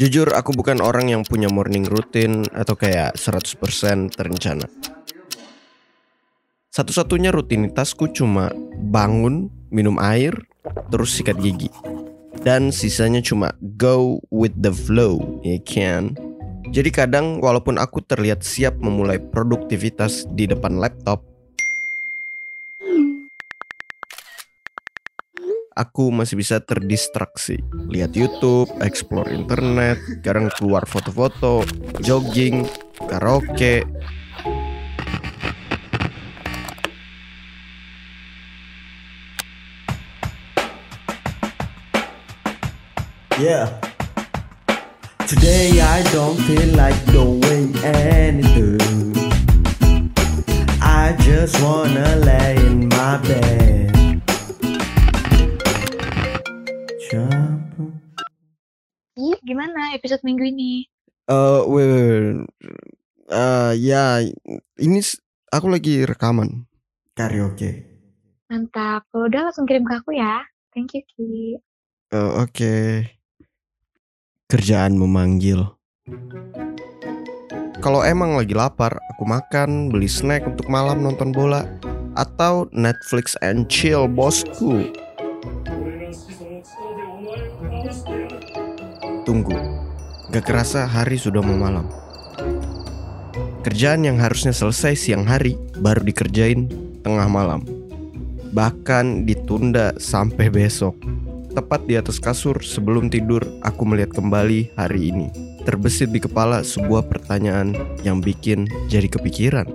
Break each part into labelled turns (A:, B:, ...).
A: Jujur aku bukan orang yang punya morning routine atau kayak 100% terencana. Satu-satunya rutinitasku cuma bangun, minum air, terus sikat gigi. Dan sisanya cuma go with the flow, ya kan? Jadi kadang walaupun aku terlihat siap memulai produktivitas di depan laptop, aku masih bisa terdistraksi. Lihat YouTube, explore internet, kadang keluar foto-foto, jogging, karaoke.
B: Yeah. Today I don't feel like doing anything. I just wanna lay in my bed.
C: Gimana episode minggu ini?
A: Eh, wait, wait, wait. Eh, ya, ini aku lagi rekaman.
B: Karaoke.
C: Mantap. Kalau udah langsung kirim ke aku ya. Thank you, Ki.
A: Eh, Oke. Kerjaan memanggil. Kalau emang lagi lapar, aku makan, beli snack untuk malam nonton bola, atau Netflix and chill, bosku. Tunggu, gak kerasa hari sudah mau malam. Kerjaan yang harusnya selesai siang hari baru dikerjain tengah malam. Bahkan ditunda sampai besok. Tepat di atas kasur sebelum tidur, aku melihat kembali hari ini. Terbesit di kepala sebuah pertanyaan yang bikin jadi kepikiran.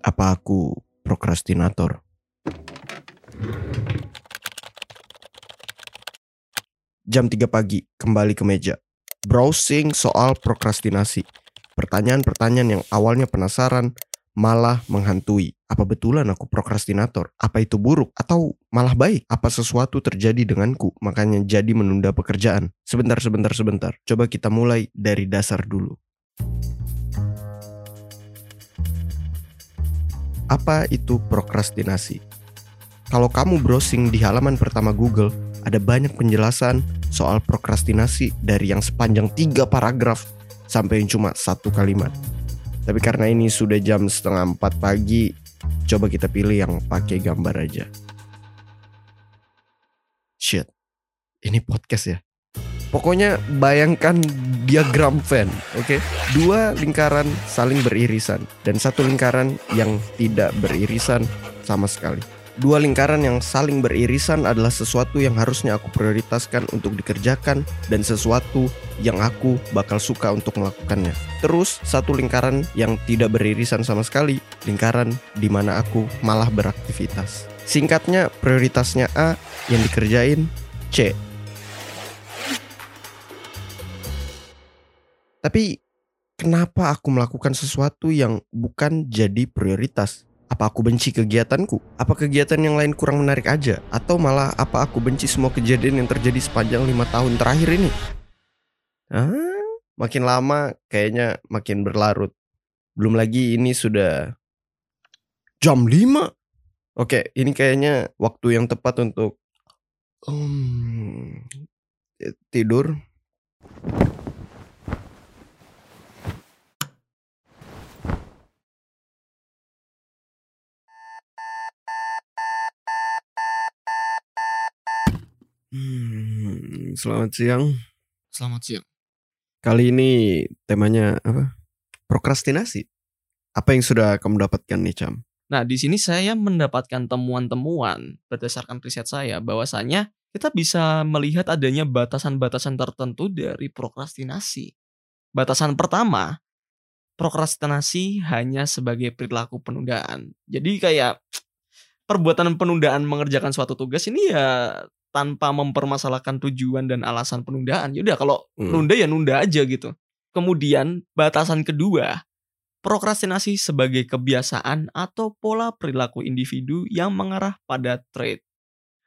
A: Apa aku prokrastinator? Jam 3 pagi, kembali ke meja. Browsing soal prokrastinasi. Pertanyaan-pertanyaan yang awalnya penasaran malah menghantui. Apa betulan aku prokrastinator? Apa itu buruk atau malah baik? Apa sesuatu terjadi denganku makanya jadi menunda pekerjaan? Sebentar, sebentar, sebentar. Coba kita mulai dari dasar dulu. Apa itu prokrastinasi? Kalau kamu browsing di halaman pertama Google, ada banyak penjelasan soal prokrastinasi dari yang sepanjang tiga paragraf sampai yang cuma satu kalimat. Tapi karena ini sudah jam setengah empat pagi, coba kita pilih yang pakai gambar aja. Shit, ini podcast ya. Pokoknya bayangkan diagram Venn, oke? Dua lingkaran saling beririsan dan satu lingkaran yang tidak beririsan sama sekali. Dua lingkaran yang saling beririsan adalah sesuatu yang harusnya aku prioritaskan untuk dikerjakan dan sesuatu yang aku bakal suka untuk melakukannya. Terus satu lingkaran yang tidak beririsan sama sekali, lingkaran di mana aku malah beraktivitas. Singkatnya prioritasnya A yang dikerjain C. Tapi kenapa aku melakukan sesuatu yang bukan jadi prioritas? Apa aku benci kegiatanku? Apa kegiatan yang lain kurang menarik aja? Atau malah apa aku benci semua kejadian yang terjadi sepanjang lima tahun terakhir ini? Ah, makin lama kayaknya makin berlarut. Belum lagi ini sudah jam 5. Oke, ini kayaknya waktu yang tepat untuk um, tidur. Selamat siang.
D: Selamat siang.
A: Kali ini temanya apa? Prokrastinasi. Apa yang sudah kamu dapatkan nih, Cam?
D: Nah, di sini saya mendapatkan temuan-temuan berdasarkan riset saya bahwasanya kita bisa melihat adanya batasan-batasan tertentu dari prokrastinasi. Batasan pertama, prokrastinasi hanya sebagai perilaku penundaan. Jadi kayak perbuatan penundaan mengerjakan suatu tugas ini ya tanpa mempermasalahkan tujuan dan alasan penundaan. Yaudah kalau
A: Hmm.
D: nunda ya nunda aja gitu. Kemudian batasan kedua, prokrastinasi sebagai kebiasaan atau pola perilaku individu yang mengarah pada trait.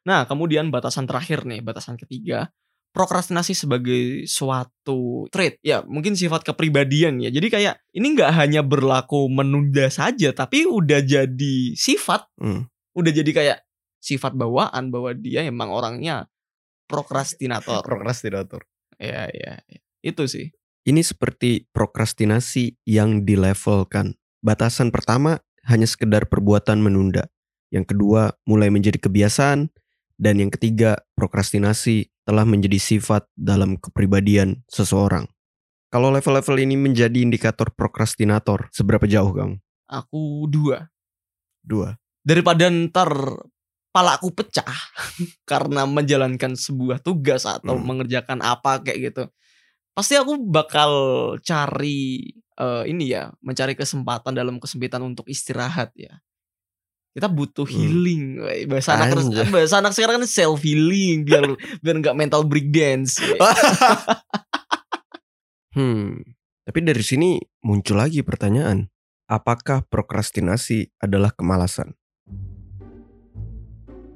D: Nah, kemudian batasan terakhir nih, batasan ketiga, prokrastinasi sebagai suatu trait. Ya, mungkin sifat kepribadian ya. Jadi kayak ini nggak hanya berlaku menunda saja, tapi udah jadi sifat,
A: Hmm.
D: udah jadi kayak sifat bawaan bahwa dia emang orangnya prokrastinator.
A: Prokrastinator.
D: ya ya ya. itu sih
A: Ini seperti prokrastinasi yang dilevelkan. Batasan pertama hanya sekedar perbuatan menunda. Yang kedua mulai menjadi kebiasaan. Dan yang ketiga prokrastinasi telah menjadi sifat dalam kepribadian seseorang. Kalau level-level ini menjadi indikator prokrastinator, seberapa jauh kamu?
D: aku dua
A: Dua.
D: daripada ntar pala aku pecah karena menjalankan sebuah tugas atau
A: Hmm.
D: mengerjakan apa kayak gitu pasti aku bakal cari eh, ini ya mencari kesempatan dalam kesempitan untuk istirahat ya kita butuh
A: Hmm.
D: healing wey. bahasa anak bahasa anak sekarang kan self healing biar biar nggak mental breakdance wey.
A: Hmm. Tapi dari sini muncul lagi pertanyaan. Apakah prokrastinasi adalah kemalasan?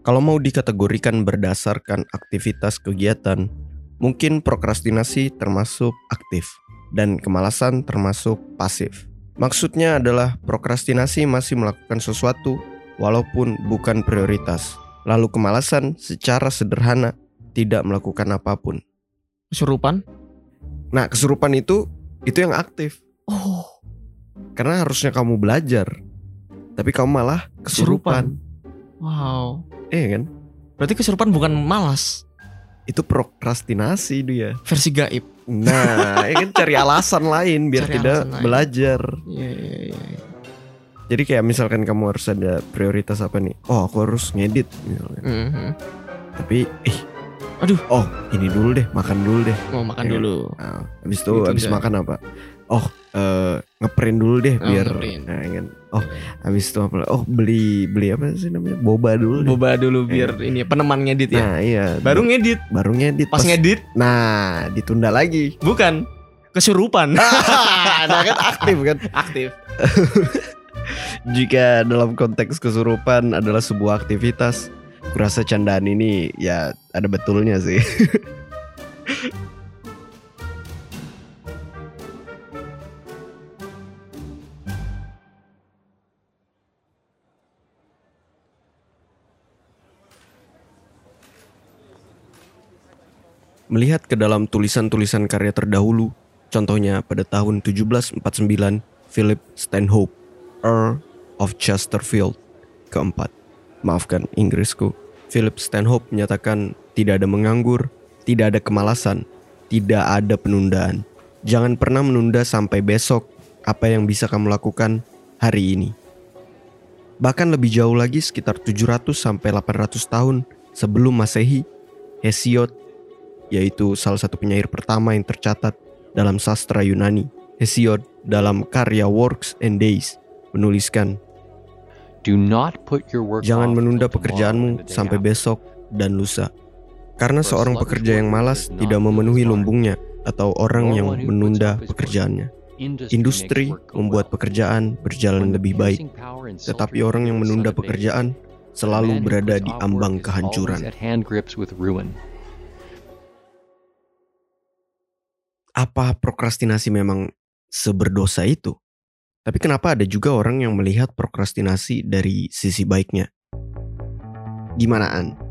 A: Kalau mau dikategorikan berdasarkan aktivitas kegiatan, mungkin prokrastinasi termasuk aktif dan kemalasan termasuk pasif. Maksudnya adalah prokrastinasi masih melakukan sesuatu walaupun bukan prioritas. Lalu kemalasan secara sederhana tidak melakukan apa pun.
D: kesurupan
A: Nah, kesurupan itu itu yang aktif.
D: oh
A: Karena harusnya kamu belajar. Tapi kamu malah kesurupan.
D: wow
A: Iya kan?
D: berarti kesurupan bukan malas
A: Itu prokrastinasi dia.
D: versi gaib
A: Nah, ya kan cari alasan lain biar
D: Cari
A: tidak
D: lain.
A: belajar.
D: Iya iya iya.
A: Jadi kayak misalkan kamu harus ada prioritas apa nih? Oh, aku harus ngedit misalkan.
D: Mhm.
A: Tapi ih,
D: Aduh.
A: Oh, ini dulu deh, makan dulu deh.
D: Mau makan
A: Iya.
D: dulu.
A: Nah, habis itu
D: Itu
A: habis makan apa? Oh, eh ngeprint dulu deh
D: Oh,
A: biar
D: ngeprint.
A: nah, ya kan. Oh, habis itu apa? Oh, beli beli apa sih namanya? Boba dulu deh.
D: Boba dulu biar ini peneman ngedit ya.
A: Nah, iya.
D: Baru ngedit.
A: baru ngedit.
D: Pas ngedit
A: Nah, ditunda lagi.
D: bukan kesurupan.
A: nah, kan aktif kan.
D: Aktif.
A: Jika dalam konteks kesurupan adalah sebuah aktivitas, kurasa candaan ini ya ada betulnya sih. Melihat ke dalam tulisan-tulisan karya terdahulu, contohnya pada tahun 1749, Philip Stanhope, Earl of Chesterfield, keempat. Maafkan Inggrisku. Philip Stanhope menyatakan tidak ada menganggur, tidak ada kemalasan, tidak ada penundaan. Jangan pernah menunda sampai besok apa yang bisa kamu lakukan hari ini. Bahkan lebih jauh lagi sekitar 700 sampai 800 tahun sebelum Masehi, Hesiod yaitu salah satu penyair pertama yang tercatat dalam sastra Yunani. Hesiod dalam karya Works and Days menuliskan, "Jangan menunda pekerjaanmu sampai besok dan lusa." Karena seorang pekerja yang malas tidak memenuhi lumbungnya atau orang yang menunda pekerjaannya. Industri membuat pekerjaan berjalan lebih baik, tetapi orang yang menunda pekerjaan selalu berada di ambang kehancuran. apa prokrastinasi memang seberdosa itu? Tapi kenapa ada juga orang yang melihat prokrastinasi dari sisi baiknya? Gimana An?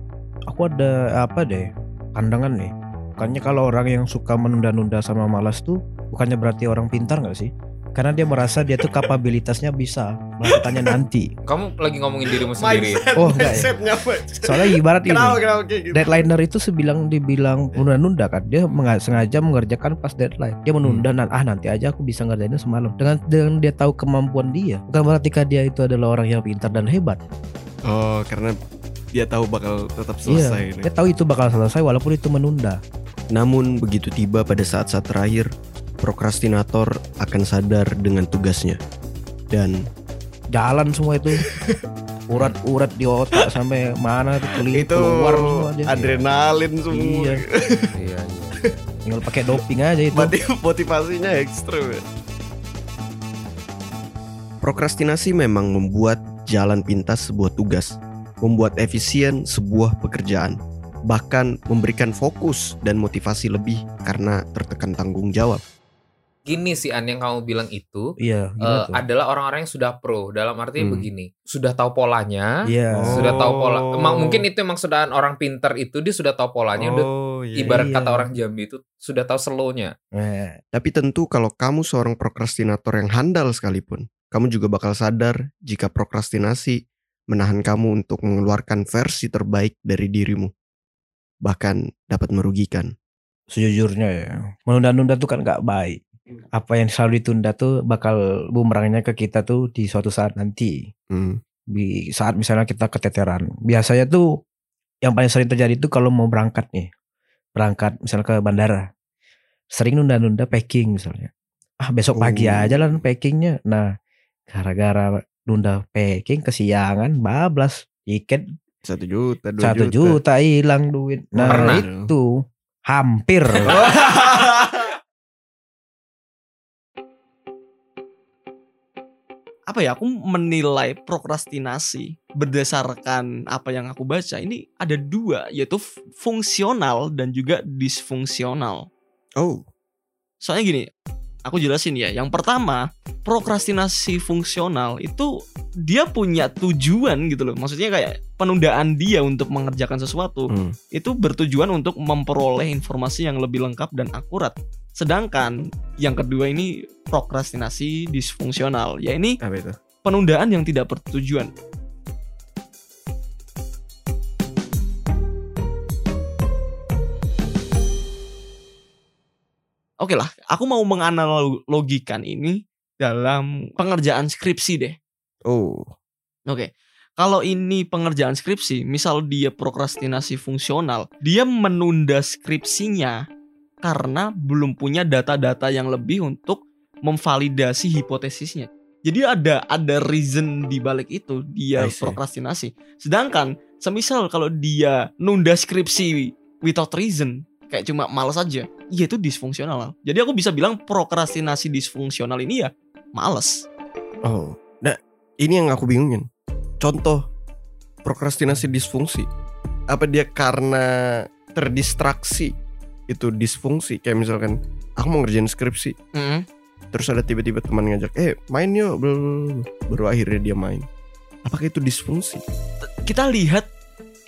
E: aku ada apa deh pandangan nih bukannya kalau orang yang suka menunda-nunda sama malas tuh bukannya berarti orang pintar nggak sih karena dia merasa dia tuh kapabilitasnya bisa melakukannya nanti
F: Kamu lagi ngomongin dirimu sendiri.
E: Oh, enggak ya? soalnya ibarat ini
A: kenapa gitu?
E: deadlineer itu sebilang dibilang menunda-nunda kan dia sengaja mengerjakan pas deadline dia menunda
A: Hmm.
E: "Nan- ah nanti aja aku bisa ngerjainnya semalam dengan dengan dia tahu kemampuan dia bukan berarti kan dia itu adalah orang yang pintar dan hebat
A: Oh, karena dia tahu bakal tetap
E: iya
A: selesai.
E: dia tahu itu bakal selesai walaupun itu menunda
A: Namun begitu tiba pada saat-saat terakhir, prokrastinator akan sadar dengan tugasnya. Dan
E: jalan semua itu urat-urat di otak sampai mana tuh keli- keluar semua dia
A: adrenalin semua.
E: iya
F: Iya.
E: tinggal pakai doping aja itu
A: Berarti motivasinya ekstrim ya. Prokrastinasi memang membuat jalan pintas sebuah tugas, membuat efisien sebuah pekerjaan, bahkan memberikan fokus dan motivasi lebih karena tertekan tanggung jawab.
F: Gini sih An yang kamu bilang itu
E: iya tuh
F: adalah orang-orang yang sudah pro. Dalam arti
A: Hmm.
F: begini, sudah tahu polanya,
E: iya
F: sudah tahu pola.
A: Oh.
F: Emang mungkin itu emang sudah orang pinter itu dia sudah tahu polanya, udah
A: Oh, iya.
F: Ibarat
E: Iya.
F: kata orang Jambi itu sudah tahu slow-nya.
E: Eh,
A: Tapi tentu kalau kamu seorang prokrastinator yang handal sekalipun, kamu juga bakal sadar jika prokrastinasi menahan kamu untuk mengeluarkan versi terbaik dari dirimu. Bahkan dapat merugikan.
E: sejujurnya ya, menunda-nunda tuh kan nggak baik. Apa yang selalu ditunda tuh bakal bumerangnya ke kita tuh di suatu saat nanti.
A: Hmm.
E: Di saat misalnya kita keteteran. Biasanya tuh yang paling sering terjadi tuh kalau mau berangkat nih. Berangkat misalnya ke bandara. Sering nunda-nunda packing misalnya. Ah besok pagi
A: Oh.
E: aja lah packingnya. Nah gara-gara nunda packing kesiangan bablas tiket
A: Satu juta, dua
E: satu juta hilang duit. Nah
F: Pernah.
E: itu hampir.
D: apa ya aku menilai prokrastinasi berdasarkan apa yang aku baca ini ada dua yaitu fungsional dan juga disfungsional.
A: Oh,
D: soalnya gini aku jelasin ya yang pertama prokrastinasi fungsional itu dia punya tujuan gitu loh. Maksudnya kayak penundaan dia untuk mengerjakan sesuatu
A: Hmm.
D: itu bertujuan untuk memperoleh informasi yang lebih lengkap dan akurat sedangkan yang kedua ini prokrastinasi disfungsional ya ini
A: apa itu?
D: penundaan yang tidak bertujuan. Oke lah, aku mau menganalogikan ini dalam pengerjaan skripsi deh.
A: Oh,
D: Oke. Kalau ini pengerjaan skripsi, misal dia prokrastinasi fungsional, dia menunda skripsinya karena belum punya data-data yang lebih untuk memvalidasi hipotesisnya. Jadi ada ada reason di balik itu dia prokrastinasi. Sedangkan semisal kalau dia nunda skripsi without reason, kayak cuma malas aja, ya itu disfungsional. Jadi aku bisa bilang prokrastinasi disfungsional ini ya males.
A: oh. Nah, ini yang aku bingungin. Contoh prokrastinasi disfungsi. Apa dia karena terdistraksi itu disfungsi? Kayak misalkan aku mau ngerjain skripsi, terus ada tiba-tiba teman ngajak, eh main yuk, bla, bla, bla." baru akhirnya dia main. Apakah itu disfungsi?
D: Kita lihat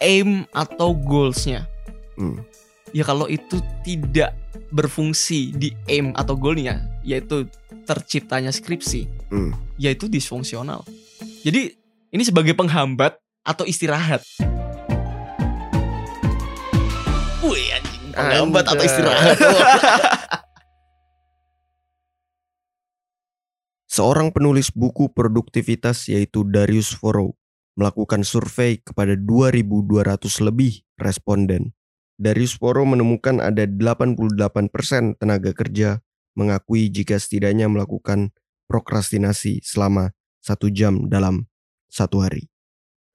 D: aim atau goalsnya.
A: Hmm.
D: Ya kalau itu tidak berfungsi di aim atau goalnya, yaitu terciptanya skripsi,
A: Hmm.
D: yaitu disfungsional. Jadi ini sebagai penghambat atau istirahat. Anjing, penghambat atau istirahat.
A: Seorang penulis buku produktivitas yaitu Darius Forow melakukan survei kepada 2.200 lebih responden. Darius Forow menemukan ada 88% tenaga kerja mengakui jika setidaknya melakukan prokrastinasi selama satu jam dalam satu hari.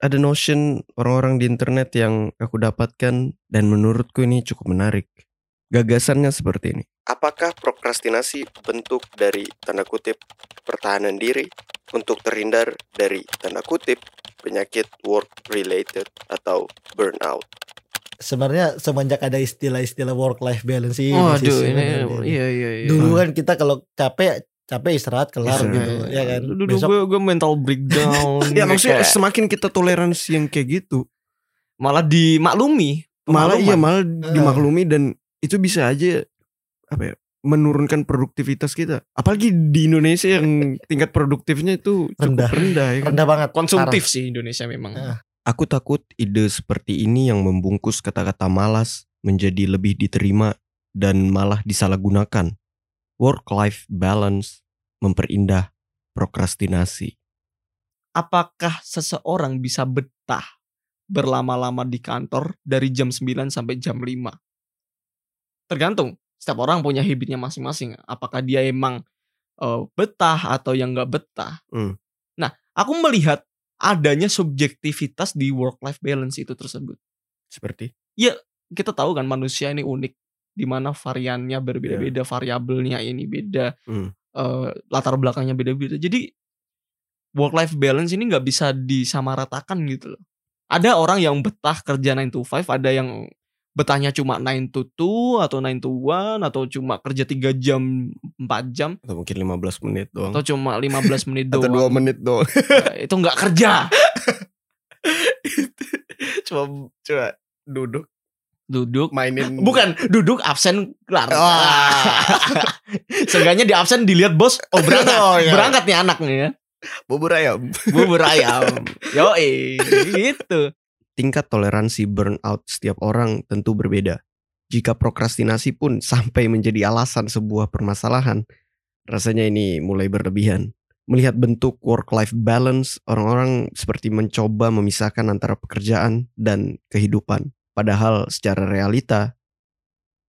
A: Ada notion orang-orang di internet yang aku dapatkan dan menurutku ini cukup menarik. Gagasannya seperti ini. Apakah prokrastinasi bentuk dari tanda kutip pertahanan diri untuk terhindar dari tanda kutip penyakit work related atau burnout?
G: sebenarnya semenjak ada istilah-istilah work life balance ini sih
D: Waduh, ini iya iya iya.
G: dulu kan kita kalau capek capek istirahat kelar
A: Istirahat.
G: gitu ya kan
D: Dulu
G: besok
D: gue gue mental breakdown.
A: Ya maksudnya
D: kayak
A: semakin kita toleransi yang kayak gitu,
D: malah dimaklumi.
A: malah iya malah dimaklumi dan itu bisa aja apa ya menurunkan produktivitas kita. Apalagi di Indonesia yang tingkat produktifnya itu cukup
G: Rendah.
A: rendah, ya kan?
G: rendah banget
D: konsumtif sih Indonesia memang.
G: Eh.
A: Aku takut ide seperti ini yang membungkus kata-kata malas menjadi lebih diterima dan malah disalahgunakan. Work-life balance memperindah prokrastinasi.
D: apakah seseorang bisa betah berlama-lama di kantor dari jam 9 sampai jam 5? Tergantung. Setiap orang punya habitnya masing-masing. Apakah dia emang eh, betah atau yang nggak betah?
A: Hmm.
D: Nah, aku melihat adanya subjektivitas di work-life balance itu tersebut.
A: Seperti
D: Kita tahu kan manusia ini unik. di mana variannya berbeda-beda, variabelnya ini beda,
A: Hmm.
D: Eh, latar belakangnya beda-beda. Jadi work life balance ini nggak bisa disamaratakan gitu loh. Ada orang yang betah kerja 9 to 5, ada yang betahnya cuma 9 to 2 atau 9 to 1 atau cuma kerja 3 jam 4 jam
A: Atau mungkin 15 menit doang.
D: atau cuma 15 menit
A: Atau
D: doang.
A: 2 menit doang.
D: Ya, itu nggak kerja.
A: coba coba duduk
D: duduk
A: Mainin
D: bukan duduk absen kelar
A: Wah.
D: seenggaknya di absen dilihat bos oh berangkat
A: Oh, iya.
D: berangkat nih anak nih ya
A: bubur ayam.
D: bubur ayam yo gitu
A: Tingkat toleransi burnout setiap orang tentu berbeda. Jika prokrastinasi pun sampai menjadi alasan sebuah permasalahan, rasanya ini mulai berlebihan. Melihat bentuk work-life balance, orang-orang seperti mencoba memisahkan antara pekerjaan dan kehidupan. Padahal secara realita,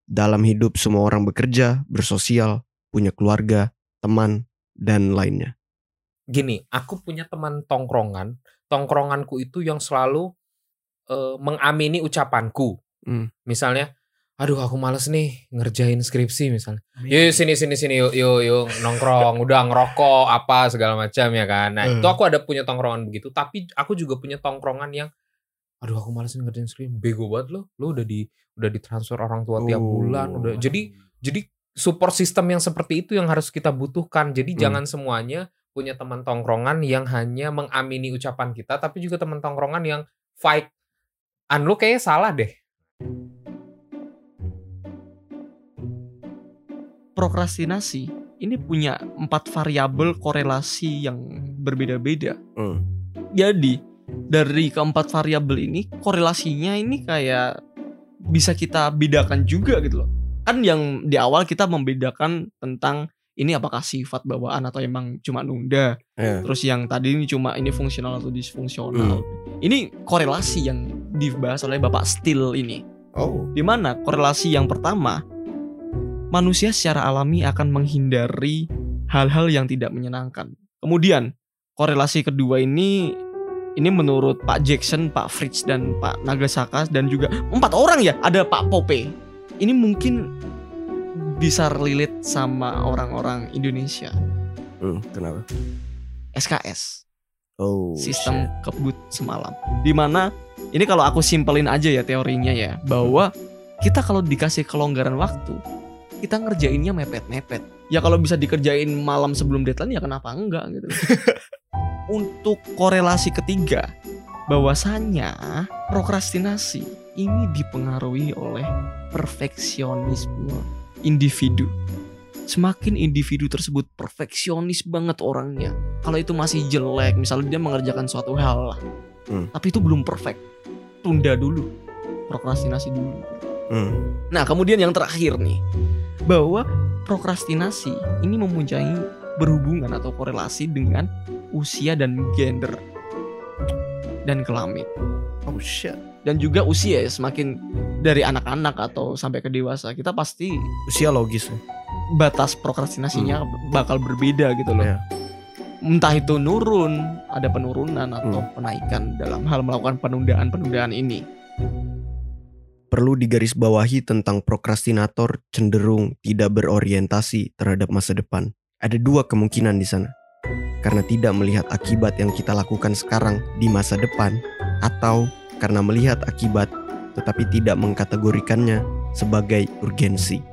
A: dalam hidup semua orang bekerja, bersosial, punya keluarga, teman, dan lainnya.
F: Gini, aku punya teman tongkrongan. Tongkronganku itu yang selalu eh, mengamini ucapanku.
A: Hmm.
F: Misalnya, aduh aku males nih ngerjain skripsi misalnya. Yuk sini sini sini yuk yuk yuk nongkrong, udah ngerokok apa segala macam ya kan. Nah,
A: Hmm.
F: itu aku ada punya tongkrongan begitu, tapi aku juga punya tongkrongan yang aduh aku males nih ngerjain skripsi. Bego banget lo. Lo udah di udah ditransfer orang tua tiap
A: Oh.
F: bulan, udah. Jadi jadi support system yang seperti itu yang harus kita butuhkan. Jadi
A: Hmm.
F: jangan semuanya punya teman tongkrongan yang hanya mengamini ucapan kita, tapi juga teman tongkrongan yang fight. An lo kayaknya salah deh.
D: prokrastinasi ini punya empat variabel korelasi yang berbeda-beda.
A: Hmm.
D: Jadi dari keempat variabel ini korelasinya ini kayak bisa kita bedakan juga gitu loh. Kan yang di awal kita membedakan tentang ini apakah sifat bawaan atau emang cuma nunda.
A: Ya.
D: Terus yang tadi ini cuma ini fungsional atau disfungsional. Ini korelasi yang dibahas oleh Bapak Steele ini.
A: Oh.
D: Di mana korelasi yang pertama manusia secara alami akan menghindari hal-hal yang tidak menyenangkan. Kemudian korelasi kedua ini ini menurut Pak Jackson, Pak Fritz dan Pak Nagasaka dan juga empat orang ya ada Pak Pope. Ini mungkin bisa relate sama orang-orang Indonesia.
A: Hmm, kenapa?
D: SKS,
A: Oh.
D: sistem kebut semalam. Di mana ini kalau aku simpelin aja ya teorinya ya bahwa kita kalau dikasih kelonggaran waktu kita ngerjainnya mepet-mepet. Ya kalau bisa dikerjain malam sebelum deadline ya kenapa enggak gitu. Untuk korelasi ketiga, bahwasannya prokrastinasi ini dipengaruhi oleh perfeksionisme individu. Semakin individu tersebut perfeksionis banget orangnya. Kalau itu masih jelek, misalnya dia mengerjakan suatu hal lah,
A: Hmm.
D: tapi itu belum perfect, tunda dulu, prokrastinasi dulu.
A: Hmm.
D: Nah, kemudian yang terakhir nih, bahwa prokrastinasi ini mempunyai berhubungan atau korelasi dengan usia dan gender dan kelamin
A: Oh shit.
D: dan juga usia ya semakin dari anak-anak atau sampai ke dewasa kita pasti
A: Usia logis. ya.
D: batas prokrastinasinya bakal berbeda gitu loh.
A: Iya.
D: Entah itu nurun, ada penurunan atau penaikan dalam hal melakukan penundaan-penundaan ini.
A: Perlu digarisbawahi tentang prokrastinator cenderung tidak berorientasi terhadap masa depan. Ada dua kemungkinan di sana. Karena tidak melihat akibat yang kita lakukan sekarang di masa depan atau karena melihat akibat tetapi tidak mengkategorikannya sebagai urgensi.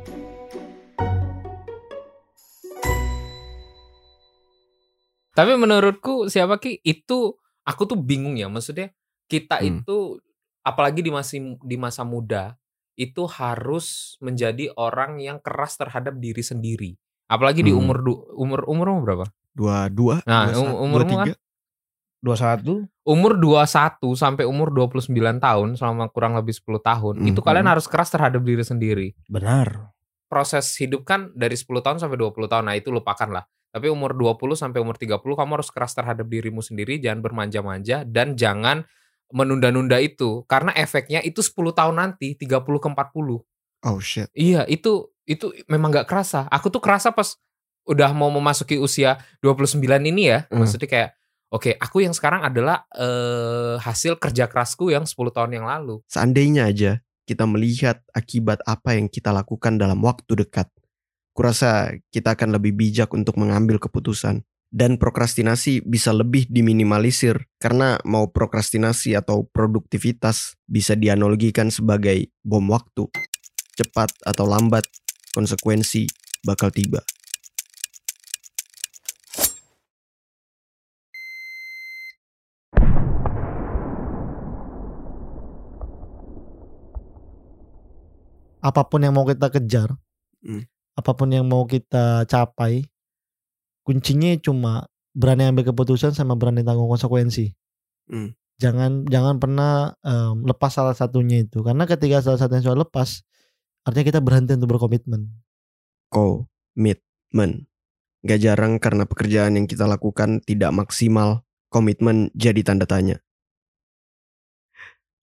F: Tapi menurutku siapa ki itu aku tuh bingung ya maksudnya kita
A: Hmm.
F: itu apalagi di masih di masa muda itu harus menjadi orang yang keras terhadap diri sendiri. Apalagi di
A: Hmm.
F: umur du- umur umur umur berapa?
A: Dua dua.
F: Nah,
A: dua
F: um-
A: satu,
F: umurmu
A: dua
F: kan?
A: tiga.
E: 21
F: Umur 21 sampai umur 29 tahun selama kurang lebih 10 tahun
A: Hmm.
F: itu kalian harus keras terhadap diri sendiri.
E: benar.
F: Proses hidup kan dari 10 tahun sampai 20 tahun. Nah, itu lupakan lah. Tapi umur 20 sampai umur 30 kamu harus keras terhadap dirimu sendiri, jangan bermanja-manja dan jangan menunda-nunda itu karena efeknya itu 10 tahun nanti 30 ke 40.
A: Oh shit.
F: Iya, itu itu memang nggak kerasa. Aku tuh kerasa pas udah mau memasuki usia 29 ini ya.
A: Hmm.
F: Maksudnya kayak oke, aku yang sekarang adalah eh, hasil kerja kerasku yang 10 tahun yang lalu.
A: Seandainya aja kita melihat akibat apa yang kita lakukan dalam waktu dekat, kurasa kita akan lebih bijak untuk mengambil keputusan. Dan prokrastinasi bisa lebih diminimalisir karena mau prokrastinasi atau produktivitas bisa dianalogikan sebagai bom waktu. Cepat atau lambat, konsekuensi bakal tiba.
G: Apa pun yang mau kita kejar,
A: Hmm.
G: apa pun yang mau kita capai, kuncinya cuma berani ambil keputusan sama berani tanggung konsekuensi.
A: Hmm.
G: Jangan jangan pernah em, lepas salah satunya itu karena ketika salah satunya sudah lepas, artinya kita berhenti untuk berkomitmen.
A: Komitmen. Gak jarang karena pekerjaan yang kita lakukan tidak maksimal, komitmen jadi tanda tanya.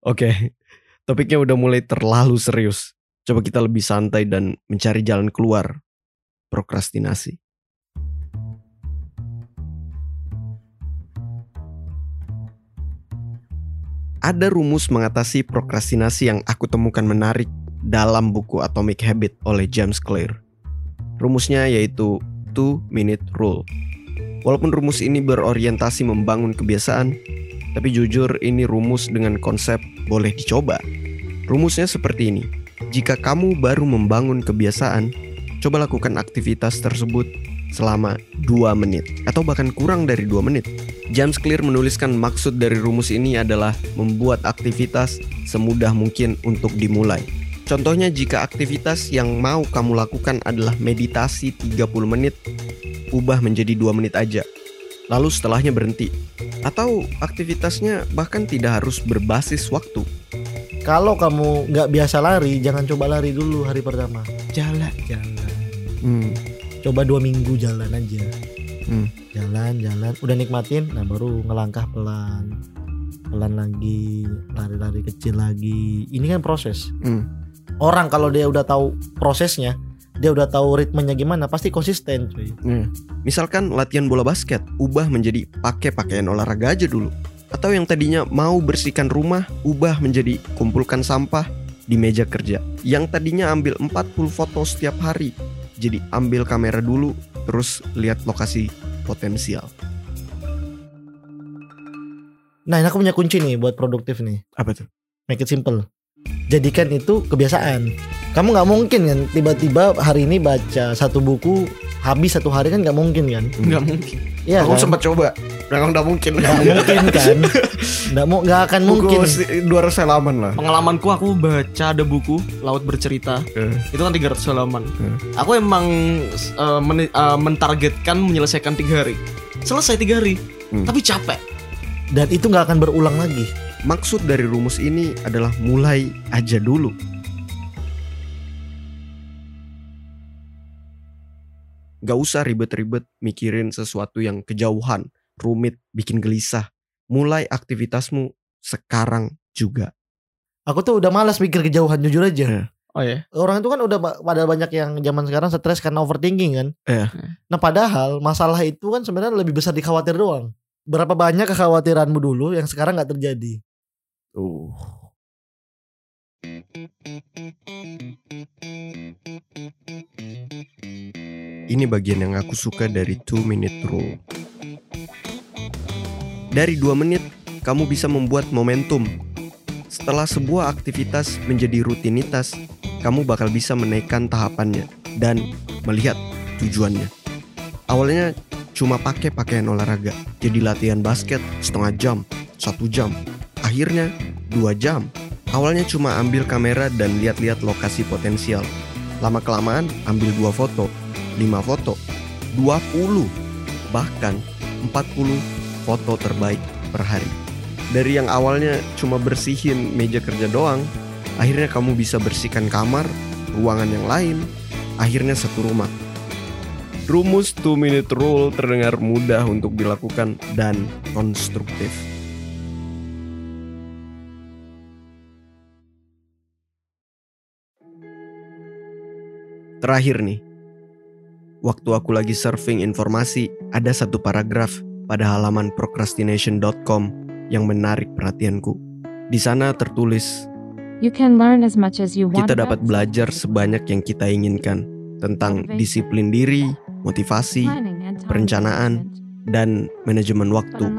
A: Oke, topiknya udah mulai terlalu serius. Coba kita lebih santai dan mencari jalan keluar. Prokrastinasi. Ada rumus mengatasi prokrastinasi yang aku temukan menarik dalam buku Atomic Habit oleh James Clear. Rumusnya yaitu 2 minute rule. Walaupun rumus ini berorientasi membangun kebiasaan, tapi jujur ini rumus dengan konsep boleh dicoba. Rumusnya seperti ini. Jika kamu baru membangun kebiasaan, coba lakukan aktivitas tersebut selama 2 menit atau bahkan kurang dari 2 menit. James Clear menuliskan maksud dari rumus ini adalah membuat aktivitas semudah mungkin untuk dimulai. Contohnya jika aktivitas yang mau kamu lakukan adalah meditasi 30 menit, ubah menjadi 2 menit aja. Lalu setelahnya berhenti. Atau aktivitasnya bahkan tidak harus berbasis waktu.
G: Kalau kamu nggak biasa lari, jangan coba lari dulu hari pertama. Jalan, jalan.
A: Hmm.
G: Coba dua minggu jalan aja.
A: Hmm.
G: Jalan, jalan. Udah nikmatin, nah baru ngelangkah pelan, pelan lagi, lari-lari kecil lagi. Ini kan proses.
A: Hmm.
G: Orang kalau dia udah tahu prosesnya, dia udah tahu ritmenya gimana, pasti konsisten, cuy.
A: Nah, misalkan latihan bola basket, ubah menjadi pakai pakaian olahraga aja dulu. Atau yang tadinya mau bersihkan rumah, ubah menjadi kumpulkan sampah di meja kerja. Yang tadinya ambil 40 foto setiap hari, jadi ambil kamera dulu, terus lihat lokasi potensial.
G: Nah, ini aku punya kunci nih buat produktif nih.
A: Apa tuh?
G: Make it simple. Jadikan itu kebiasaan. Kamu nggak mungkin kan tiba-tiba hari ini baca satu buku habis satu hari kan nggak mungkin kan?
D: Nggak mungkin.
G: Iya
A: Aku
G: kan?
A: sempat coba, memang udah mungkin.
G: Nggak mungkin kan? Nggak mau nggak akan mungkin.
A: Buku 200 halaman lah.
D: Pengalamanku aku baca ada buku Laut Bercerita.
A: Eh.
D: Itu kan 300 halaman.
A: Hmm.
D: Aku emang eh, men- eh, mentargetkan menyelesaikan tiga hari. Selesai tiga hari.
A: Hmm.
D: Tapi capek.
G: Dan itu nggak akan berulang lagi.
A: Maksud dari rumus ini adalah mulai aja dulu. Gak usah ribet-ribet mikirin sesuatu yang kejauhan, rumit, bikin gelisah. Mulai aktivitasmu sekarang juga.
G: Aku tuh udah malas mikir kejauhan jujur aja.
D: Oh ya.
G: Orang itu kan udah pada banyak yang zaman sekarang stres karena overthinking kan.
A: Iya.
G: Nah padahal masalah itu kan sebenarnya lebih besar dikhawatir doang. Berapa banyak kekhawatiranmu dulu yang sekarang nggak terjadi.
A: Tuh. Ini bagian yang aku suka dari 2 minute rule. Dari 2 menit, kamu bisa membuat momentum. Setelah sebuah aktivitas menjadi rutinitas, kamu bakal bisa menaikkan tahapannya dan melihat tujuannya. Awalnya cuma pakai pakaian olahraga, jadi latihan basket setengah jam, satu jam, akhirnya dua jam. Awalnya cuma ambil kamera dan lihat-lihat lokasi potensial. Lama kelamaan ambil dua foto, lima foto, 20, bahkan 40 foto terbaik per hari. Dari yang awalnya cuma bersihin meja kerja doang, akhirnya kamu bisa bersihkan kamar, ruangan yang lain, akhirnya satu rumah. Rumus 2 minute rule terdengar mudah untuk dilakukan dan konstruktif. Terakhir nih, waktu aku lagi surfing informasi, ada satu paragraf pada halaman procrastination.com yang menarik perhatianku. Di sana tertulis,
H: You can learn as much as you want.
A: kita dapat belajar sebanyak yang kita inginkan tentang disiplin diri, motivasi, perencanaan, dan manajemen waktu.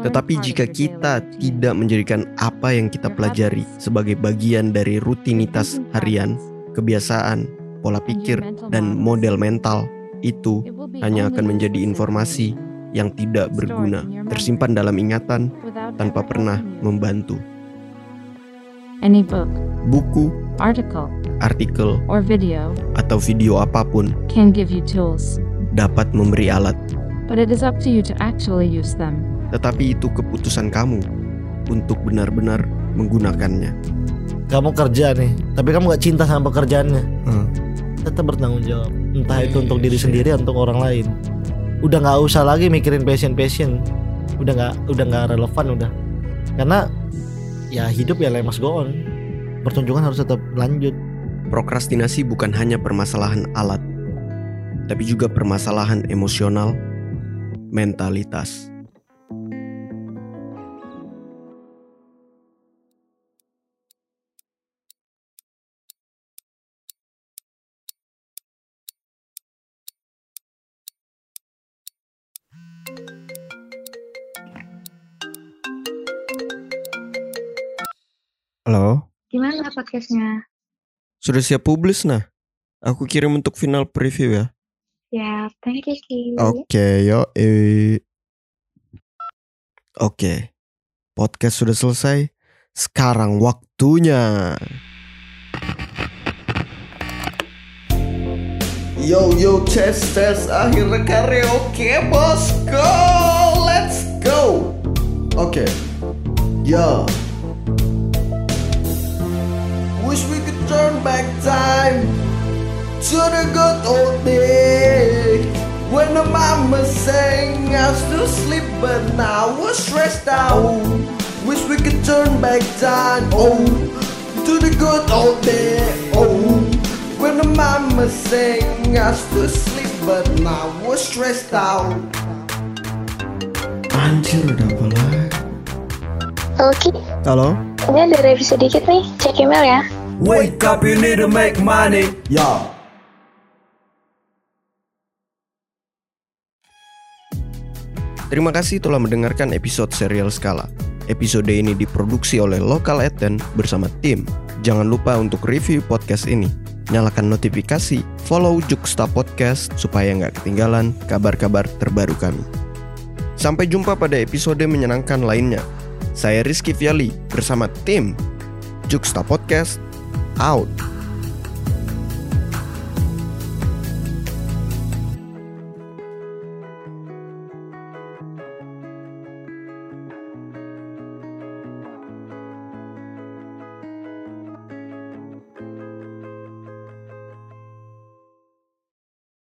A: Tetapi jika kita tidak menjadikan apa yang kita pelajari sebagai bagian dari rutinitas harian, kebiasaan, pola pikir, dan model mental, itu hanya akan menjadi informasi yang tidak berguna, tersimpan dalam ingatan tanpa pernah membantu.
H: Any book,
A: Buku,
H: article,
A: artikel,
H: or video
A: atau video apa pun
H: can give you tools,
A: dapat memberi alat.
H: but it is up to you to actually use them.
A: Tetapi itu keputusan kamu untuk benar-benar menggunakannya.
G: Kamu kerja nih, tapi kamu gak cinta sama pekerjaannya.
A: Hmm.
G: Tetap bertanggung jawab. Entah itu untuk diri
A: Yes,
G: sendiri atau untuk orang lain. Udah nggak usah lagi mikirin passion passion. Udah nggak udah nggak relevan udah. Karena ya hidup ya let must go on. Pertunjukan harus tetap lanjut.
A: Prokrastinasi bukan hanya permasalahan alat, tapi juga permasalahan emosional, mentalitas. Halo,
C: Gimana podcastnya?
A: sudah siap publis nah? Aku kirim untuk final preview ya.
C: Ya, thank you, Ki.
A: Oke, yo. eh. Oke. Podcast sudah selesai. Sekarang waktunya. Yo yo tes tes akhirnya karaoke bosku. Let's go. Oke. Yo. Wish we could turn back time to the good old days when the mama sang us to sleep, but now we're stressed out. Wish we could turn back time, oh, to the good old days, oh, when the mama sang us to sleep, but now we're stressed out. Anjir udah apa lagi?
C: Oke,
A: Halo?
C: Ini ada revisi sedikit nih. Cek email ya.
B: Wake up, you need to make money. Yo.
A: Terima kasih telah mendengarkan episode serial Skala. Episode ini diproduksi oleh Lokal Eten bersama tim. Jangan lupa untuk review podcast ini. Nyalakan notifikasi, follow Juksta Podcast supaya nggak ketinggalan kabar-kabar terbaru kami. Sampai jumpa pada episode menyenangkan lainnya. Saya Rizky Viali bersama tim Juksta Podcast out.